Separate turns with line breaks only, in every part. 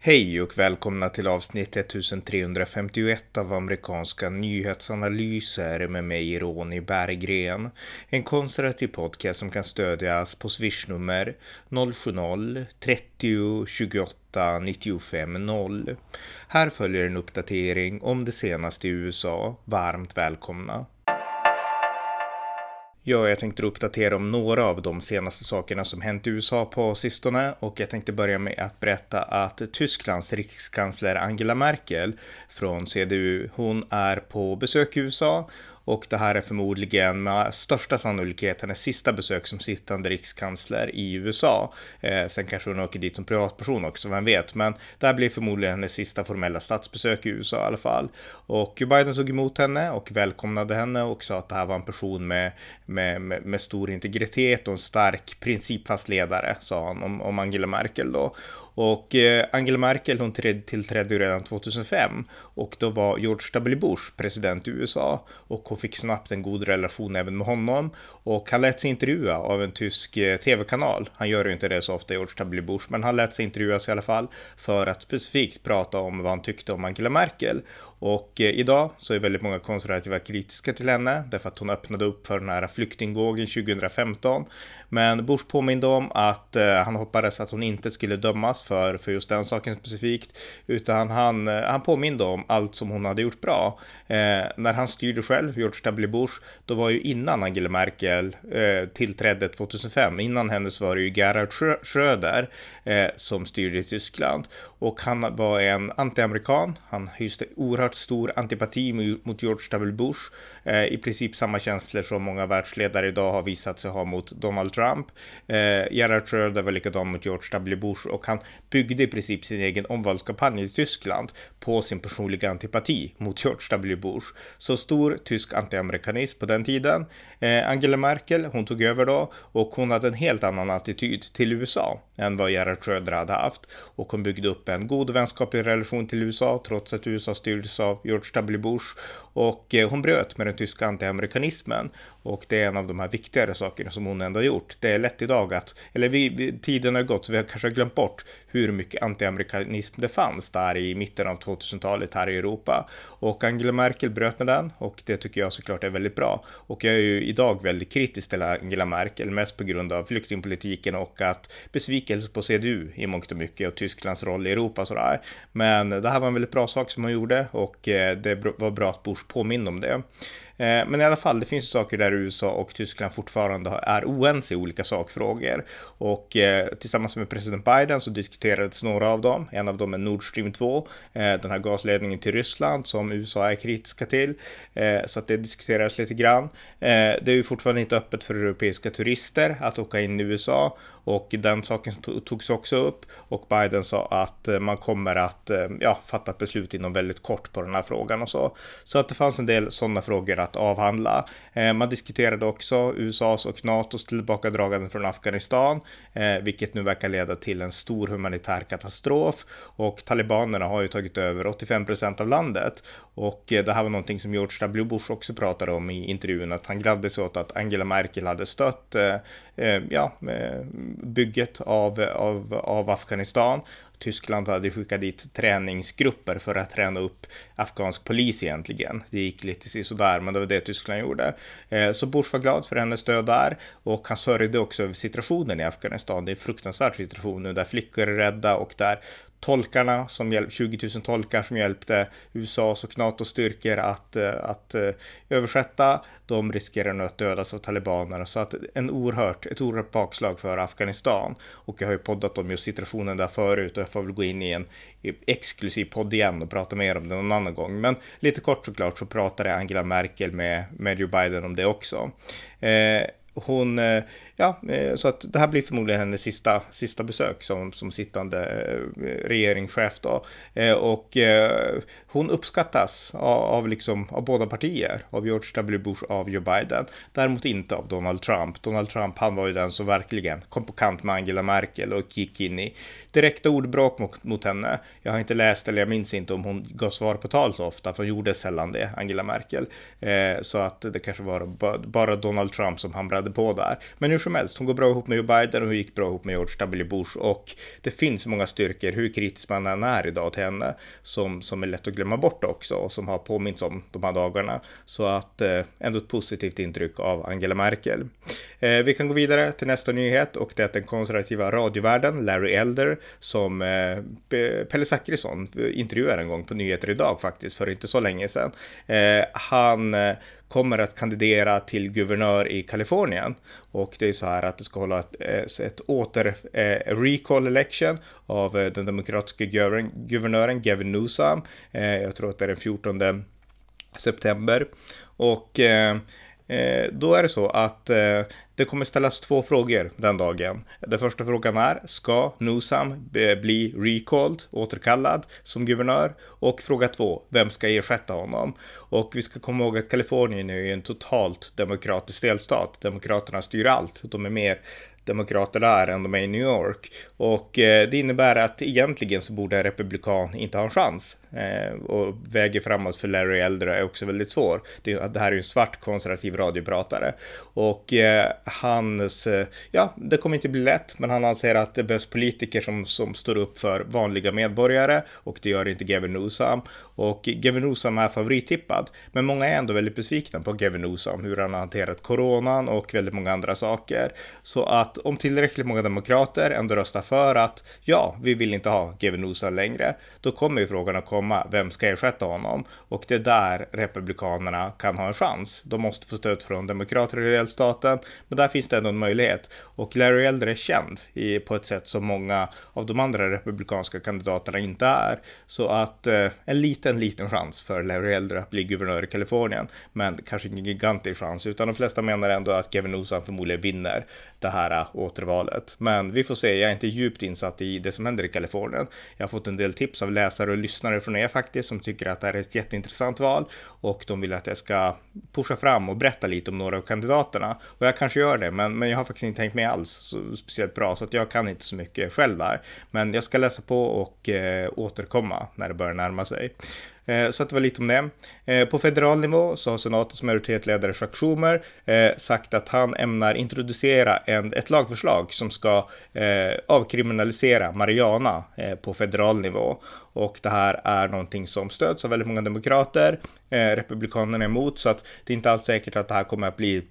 Hej och välkomna till avsnitt 1351 av amerikanska nyhetsanalyser med mig Ronny Berggren. En konservativ podcast som kan stödjas på swishnummer 070-30 28 95 0. Här följer en uppdatering om det senaste i USA. Varmt välkomna! Ja, jag tänkte uppdatera om några av de senaste sakerna som hänt i USA på sistone. Och jag tänkte börja med att berätta att Tysklands rikskansler Angela Merkel från CDU, hon är på besök i USA och det här är förmodligen med största sannolikhet hennes sista besök som sittande rikskansler i USA. Eh, sen kanske hon åker dit som privatperson också, vem vet, men det här blir förmodligen hennes sista formella statsbesök i USA i alla fall. Och Biden såg emot henne och välkomnade henne och sa att det här var en person med, med, med, med stor integritet och en stark principfast ledare, sa han om, om Angela Merkel då. Och eh, Angela Merkel hon tillträdde redan 2005 och då var George W. Bush president i USA och hon fick snabbt en god relation även med honom och han lät sig intervjua av en tysk eh, tv-kanal. Han gör ju inte det så ofta, George W. Bush, men han lät sig intervjuas i alla fall för att specifikt prata om vad han tyckte om Angela Merkel och eh, idag så är väldigt många konservativa kritiska till henne därför att hon öppnade upp för den här flyktingvågen 2015. Men Bush påminde om att eh, han hoppades att hon inte skulle dömas för, för just den saken specifikt, utan han, eh, han påminde om allt som hon hade gjort bra. Eh, när han styrde själv, George W. Bush, då var ju innan Angela Merkel eh, tillträdde 2005, innan hennes var det ju Gerhard Schröder eh, som styrde i Tyskland och han var en antiamerikan. Han hyste oerhört stor antipati mot George W. Bush, eh, i princip samma känslor som många världsledare idag har visat sig ha mot Donald Trump. Eh, Gerhard Schröder var likadan mot George W. Bush och han byggde i princip sin egen omvalskampanj i Tyskland på sin personliga antipati mot George W. Bush. Så stor tysk antiamerikanism på den tiden. Eh, Angela Merkel, hon tog över då och hon hade en helt annan attityd till USA än vad Gerhard Schröder hade haft och hon byggde upp en god vänskaplig relation till USA trots att USA styrdes av George W. Bush och eh, hon bröt med den tyska antiamerikanismen och det är en av de här viktigare sakerna som hon ändå har gjort. Det är lätt idag att, eller vi, vi, tiden har gått så vi har kanske glömt bort hur mycket antiamerikanism det fanns där i mitten av 2000-talet här i Europa. Och Angela Merkel bröt med den och det tycker jag såklart är väldigt bra. Och jag är ju idag väldigt kritisk till Angela Merkel, mest på grund av flyktingpolitiken och att besvikelse på CDU i mångt och mycket och Tysklands roll i Europa och sådär. Men det här var en väldigt bra sak som hon gjorde och eh, det var bra att Bush påminde om det. Eh, men i alla fall, det finns saker där USA och Tyskland fortfarande är oense i olika sakfrågor. Och eh, tillsammans med president Biden så diskuterades några av dem. En av dem är Nord Stream 2, eh, den här gasledningen till Ryssland som USA är kritiska till. Så att det diskuteras lite grann. Det är ju fortfarande inte öppet för europeiska turister att åka in i USA och den saken togs också upp och Biden sa att man kommer att ja, fatta ett beslut inom väldigt kort på den här frågan och så. Så att det fanns en del sådana frågor att avhandla. Eh, man diskuterade också USAs och NATOs tillbakadragande från Afghanistan, eh, vilket nu verkar leda till en stor humanitär katastrof och talibanerna har ju tagit över 85 procent av landet och eh, det här var någonting som George W. Bush också pratade om i intervjun, att han gladde sig åt att Angela Merkel hade stött ja, bygget av, av, av Afghanistan Tyskland hade skickat dit träningsgrupper för att träna upp afghansk polis egentligen. Det gick lite sådär, men det var det Tyskland gjorde. Eh, så Bush var glad för hennes stöd där och han sörjde också över situationen i Afghanistan. Det är en fruktansvärd situation nu där flickor är rädda och där tolkarna, som hjälpte, 20 000 tolkar som hjälpte USAs och NATOs styrkor att, eh, att eh, översätta, de riskerar nu att dödas av talibanerna. Så att en oerhört, ett oerhört bakslag för Afghanistan. Och jag har ju poddat om just situationen där förut och jag får väl gå in i en exklusiv podd igen och prata mer om det någon annan gång. Men lite kort såklart så pratade Angela Merkel med, med Joe Biden om det också. Eh, hon, eh, ja, eh, så att det här blir förmodligen hennes sista, sista besök som, som sittande eh, regeringschef då. Och hon uppskattas av, av, liksom, av båda partier, av George W. Bush av Joe Biden. Däremot inte av Donald Trump. Donald Trump, han var ju den som verkligen kom på kant med Angela Merkel och gick in i direkta ordbråk mot, mot henne. Jag har inte läst, eller jag minns inte om hon gav svar på tal så ofta, för hon gjorde sällan det, Angela Merkel. Eh, så att det kanske var bara Donald Trump som hamrade på där. Men hur som helst, hon går bra ihop med Joe Biden och hon gick bra ihop med George W. Bush och det finns många styrkor, hur kritisk man än är idag till henne, som, som är lätt att glömma bort också och som har påmints om de här dagarna. Så att eh, ändå ett positivt intryck av Angela Merkel. Eh, vi kan gå vidare till nästa nyhet och det är att den konservativa radiovärlden, Larry Elder, som eh, Pelle Zackrisson eh, intervjuade en gång på Nyheter idag faktiskt, för inte så länge sedan. Eh, han eh, kommer att kandidera till guvernör i Kalifornien. Och det är så här att det ska hålla ett, eh, ett åter eh, recall election av eh, den demokratiska guvernören Gavin Newsom. Eh, jag tror att det är den 14 september. Och eh, Eh, då är det så att eh, det kommer ställas två frågor den dagen. Den första frågan är, ska Newsom eh, bli recalled, återkallad som guvernör? Och fråga två, vem ska ersätta honom? Och vi ska komma ihåg att Kalifornien är en totalt demokratisk delstat. Demokraterna styr allt. De är mer demokrater där än de är i New York. Och eh, det innebär att egentligen så borde en republikan inte ha en chans. Eh, och vägen framåt för Larry Elder är också väldigt svår. Det, det här är ju en svart konservativ radiopratare. Och eh, hans, eh, ja, det kommer inte bli lätt, men han anser att det behövs politiker som, som står upp för vanliga medborgare och det gör inte Gavin Newsom. Och Gavin Newsom är favorittippad, men många är ändå väldigt besvikna på Gavin Newsom, hur han har hanterat coronan och väldigt många andra saker. Så att om tillräckligt många demokrater ändå röstar för att ja, vi vill inte ha Gavin Newsom längre, då kommer ju frågan att komma, vem ska ersätta honom? Och det är där republikanerna kan ha en chans. De måste få stöd från demokrater i delstaten, men där finns det ändå en möjlighet. Och Larry Elder är känd i, på ett sätt som många av de andra republikanska kandidaterna inte är. Så att eh, en liten, liten chans för Larry Elder att bli guvernör i Kalifornien, men kanske ingen gigantisk chans, utan de flesta menar ändå att Gavin Newsom förmodligen vinner det här eh, återvalet. Men vi får se, jag är inte djupt insatt i det som händer i Kalifornien. Jag har fått en del tips av läsare och lyssnare från er faktiskt som tycker att det här är ett jätteintressant val och de vill att jag ska pusha fram och berätta lite om några av kandidaterna. Och jag kanske gör det, men, men jag har faktiskt inte tänkt med alls så speciellt bra så att jag kan inte så mycket själv där. Men jag ska läsa på och eh, återkomma när det börjar närma sig. Eh, så att det var lite om det. Eh, på federal nivå så har senatens majoritetsledare Chuck Schumer eh, sagt att han ämnar introducera en, ett lagförslag som ska avkriminalisera marijuana på federal nivå. Och det här är någonting som stöds av väldigt många demokrater. Republikanerna är emot så att det är inte alls säkert att det här kommer att bli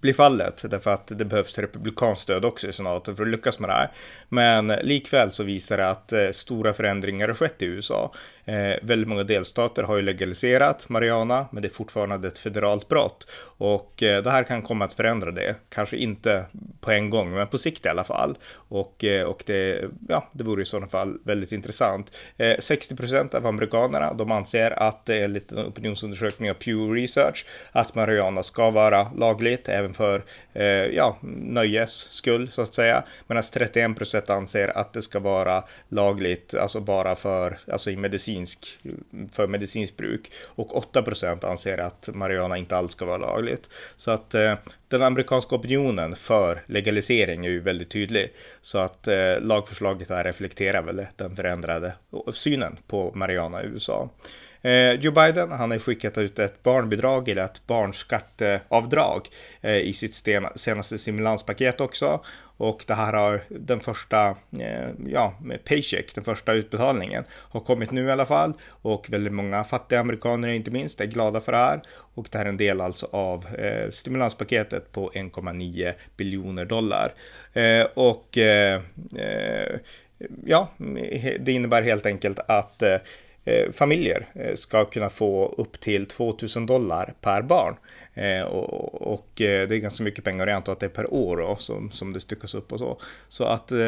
bli fallet, därför att det behövs republikanskt stöd också i senaten för att lyckas med det här. Men likväl så visar det att eh, stora förändringar har skett i USA. Eh, väldigt många delstater har ju legaliserat marijuana, men det är fortfarande ett federalt brott. Och eh, det här kan komma att förändra det. Kanske inte på en gång, men på sikt i alla fall. Och, eh, och det, ja, det vore i sådana fall väldigt intressant. Eh, 60 procent av amerikanerna, de anser att enligt en opinionsundersökning av Pew Research, att marijuana ska vara lagligt även för, eh, ja, nöjes skull så att säga. Medan 31 procent anser att det ska vara lagligt, alltså bara för, alltså i medicinsk, för medicinskt bruk och 8% anser att marijuana inte alls ska vara lagligt. Så att den amerikanska opinionen för legalisering är ju väldigt tydlig. Så att eh, lagförslaget här reflekterar väl den förändrade synen på marijuana i USA. Eh, Joe Biden, han har skickat ut ett barnbidrag eller ett barnskatteavdrag eh, i sitt senaste stimulanspaket också. Och det här har den första, eh, ja, paycheck, den första utbetalningen har kommit nu i alla fall. Och väldigt många fattiga amerikaner inte minst är glada för det här. Och det här är en del alltså av eh, stimulanspaketet på 1,9 biljoner dollar. Eh, och eh, ja, det innebär helt enkelt att Eh, Eh, familjer eh, ska kunna få upp till 2000 dollar per barn. Eh, och, och, eh, det är ganska mycket pengar, jag antar att det är per år då, som, som det styckas upp och så. Så att eh,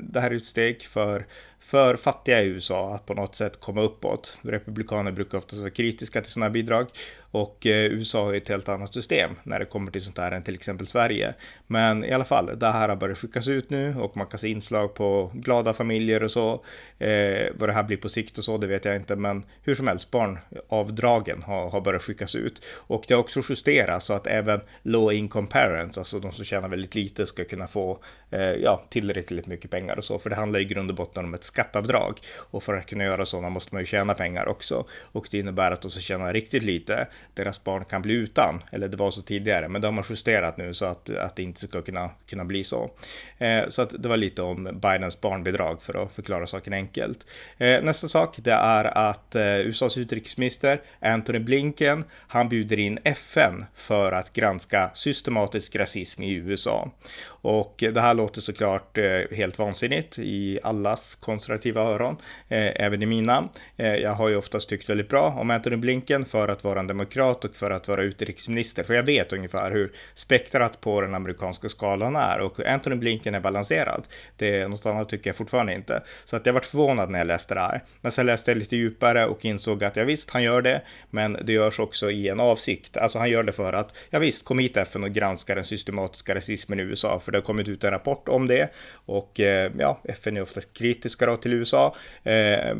det här är ett steg för för fattiga i USA att på något sätt komma uppåt. Republikaner brukar ofta vara kritiska till sådana här bidrag och eh, USA har ett helt annat system när det kommer till sånt här än till exempel Sverige. Men i alla fall, det här har börjat skickas ut nu och man kan se inslag på glada familjer och så. Eh, vad det här blir på sikt och så, det vet jag inte, men hur som helst, barnavdragen har, har börjat skickas ut och det har också också justera så att även low income parents, alltså de som tjänar väldigt lite, ska kunna få eh, ja, tillräckligt mycket pengar och så. För det handlar i grund och botten om ett skatteavdrag. Och för att kunna göra sådana måste man ju tjäna pengar också. Och det innebär att de som tjänar riktigt lite, deras barn kan bli utan. Eller det var så tidigare, men det har man justerat nu så att, att det inte ska kunna, kunna bli så. Eh, så att det var lite om Bidens barnbidrag för att förklara saken enkelt. Eh, nästa sak, det är att eh, USAs utrikesminister Anthony Blinken, han bjuder in FN för att granska systematisk rasism i USA. Och det här låter såklart eh, helt vansinnigt i allas konservativa öron, eh, även i mina. Eh, jag har ju oftast tyckt väldigt bra om Anthony Blinken för att vara en demokrat och för att vara utrikesminister, för jag vet ungefär hur spektrat på den amerikanska skalan är och Anthony Blinken är balanserad. Det är något annat tycker jag fortfarande inte. Så att jag varit förvånad när jag läste det här. Men sen läste jag lite djupare och insåg att ja visst, han gör det, men det görs också i en avsikt. Alltså han gör det för att ja visst, kom hit FN och granska den systematiska rasismen i USA, för det har kommit ut en rapport om det och eh, ja, FN är oftast kritiska då till USA. Eh,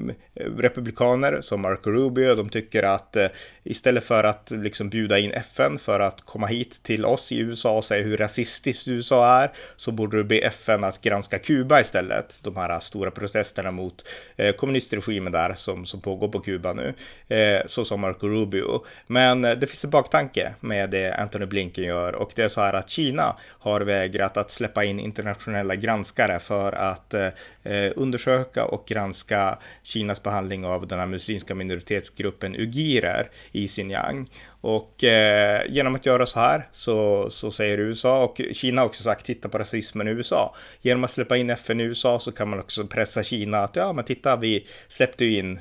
republikaner som Marco Rubio, de tycker att eh, istället för att liksom bjuda in FN för att komma hit till oss i USA och säga hur rasistiskt USA är, så borde du be FN att granska Kuba istället. De här stora protesterna mot eh, kommunistregimen där som, som pågår på Kuba nu, eh, så som Marco Rubio. Men det finns en baktanke med det Anthony Blinken gör och det är så här att Kina har vägrat att släppa in internationella granskare för att eh, undersöka och granska Kinas behandling av den här muslimska minoritetsgruppen uigurer i Xinjiang. Och eh, genom att göra så här så, så säger USA och Kina har också sagt titta på rasismen i USA. Genom att släppa in FN i USA så kan man också pressa Kina att ja men titta vi släppte ju in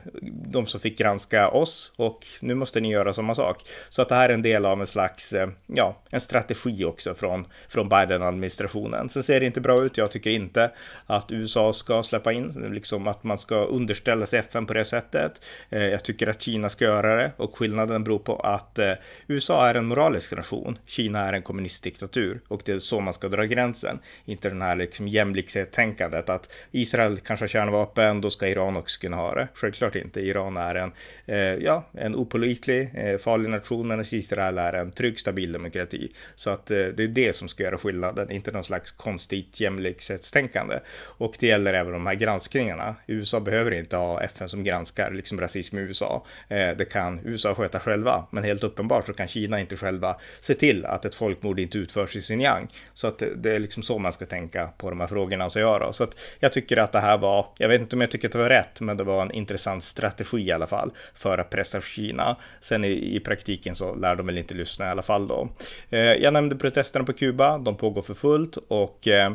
de som fick granska oss och nu måste ni göra samma sak. Så att det här är en del av en slags, eh, ja, en strategi också från, från Biden-administrationen. Sen ser det inte bra ut. Jag tycker inte att USA ska släppa in, liksom att man ska underställa sig FN på det sättet. Eh, jag tycker att Kina ska göra det och skillnaden beror på att eh, Eh, USA är en moralisk nation, Kina är en kommunistdiktatur och det är så man ska dra gränsen. Inte den här liksom jämlikhetstänkandet att Israel kanske har kärnvapen, då ska Iran också kunna ha det. Självklart inte. Iran är en, eh, ja, en opolitlig, eh, farlig nation, medan Israel är en trygg, stabil demokrati. Så att eh, det är det som ska göra skillnaden, inte någon slags konstigt jämlikhetstänkande. Och det gäller även de här granskningarna. USA behöver inte ha FN som granskar liksom rasism i USA. Eh, det kan USA sköta själva, men helt uppenbart uppenbart så kan Kina inte själva se till att ett folkmord inte utförs i Xinjiang. Så att det är liksom så man ska tänka på de här frågorna. Så jag, då. så att jag tycker att det här var, jag vet inte om jag tycker att det var rätt, men det var en intressant strategi i alla fall för att pressa Kina. Sen i, i praktiken så lär de väl inte lyssna i alla fall då. Eh, jag nämnde protesterna på Kuba, de pågår för fullt och eh,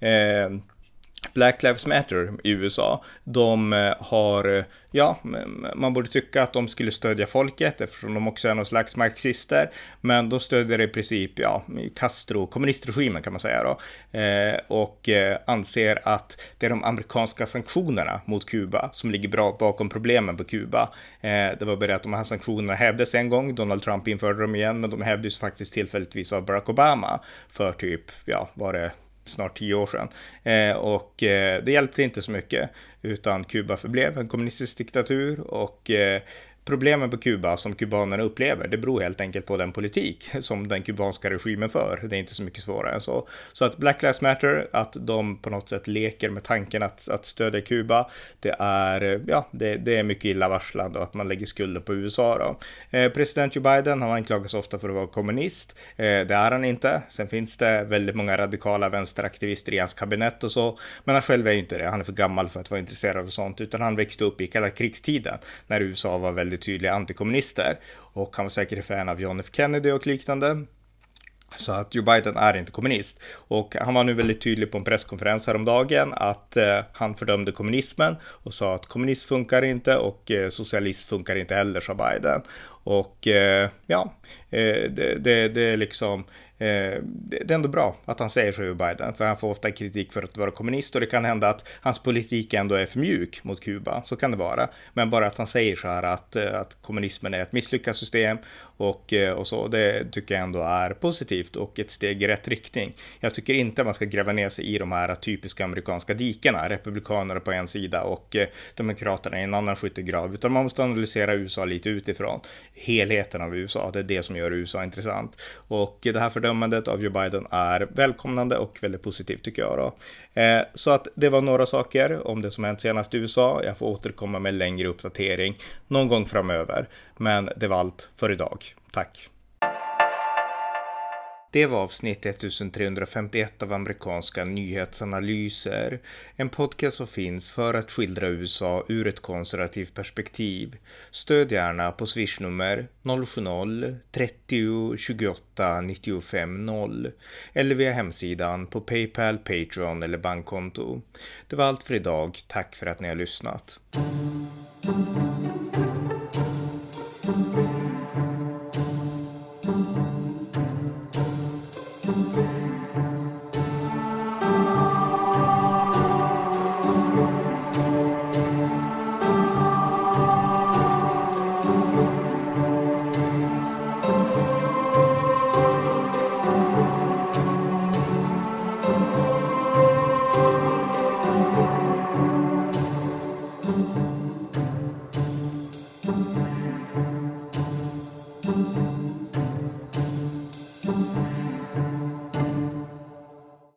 eh Black Lives Matter i USA, de eh, har, eh, ja, man borde tycka att de skulle stödja folket eftersom de också är någon slags marxister, men de stödjer i princip, ja, Castro, kommunistregimen kan man säga då, eh, och eh, anser att det är de amerikanska sanktionerna mot Kuba som ligger bra bakom problemen på Kuba. det var bara att de här sanktionerna hävdes en gång, Donald Trump införde dem igen, men de hävdes faktiskt tillfälligtvis av Barack Obama för typ, ja, var det snart tio år sedan. Eh, och eh, det hjälpte inte så mycket, utan Kuba förblev en kommunistisk diktatur och eh, Problemen på Kuba som kubanerna upplever, det beror helt enkelt på den politik som den kubanska regimen för. Det är inte så mycket svårare än så. Så att Black Lives Matter, att de på något sätt leker med tanken att, att stödja Kuba, det är, ja, det, det är mycket illavarslande och att man lägger skulden på USA då. Eh, president Joe Biden, han anklagas ofta för att vara kommunist. Eh, det är han inte. Sen finns det väldigt många radikala vänsteraktivister i hans kabinett och så, men han själv är ju inte det. Han är för gammal för att vara intresserad av sånt, utan han växte upp i kalla krigstiden när USA var väldigt väldigt tydliga antikommunister. Och han var säkert fan av John F Kennedy och liknande. Så att Joe Biden är inte kommunist. Och han var nu väldigt tydlig på en presskonferens häromdagen att eh, han fördömde kommunismen och sa att kommunism funkar inte och eh, socialism funkar inte heller, sa Biden. Och eh, ja, eh, det, det, det, är liksom, eh, det är ändå bra att han säger så, över Biden, för han får ofta kritik för att vara kommunist och det kan hända att hans politik ändå är för mjuk mot Kuba, så kan det vara. Men bara att han säger så här att, eh, att kommunismen är ett misslyckat system och, eh, och så, det tycker jag ändå är positivt och ett steg i rätt riktning. Jag tycker inte man ska gräva ner sig i de här typiska amerikanska dikena, republikaner på en sida och eh, demokraterna i en annan skyttegrav, utan man måste analysera USA lite utifrån helheten av USA. Det är det som gör USA intressant. Och det här fördömandet av Joe Biden är välkomnande och väldigt positivt tycker jag. Då. Eh, så att det var några saker om det som hänt senast i USA. Jag får återkomma med längre uppdatering någon gång framöver. Men det var allt för idag. Tack! Det var avsnitt 1351 av amerikanska nyhetsanalyser. En podcast som finns för att skildra USA ur ett konservativt perspektiv. Stöd gärna på swishnummer 070-30 28 95 0 eller via hemsidan på Paypal, Patreon eller bankkonto. Det var allt för idag. Tack för att ni har lyssnat.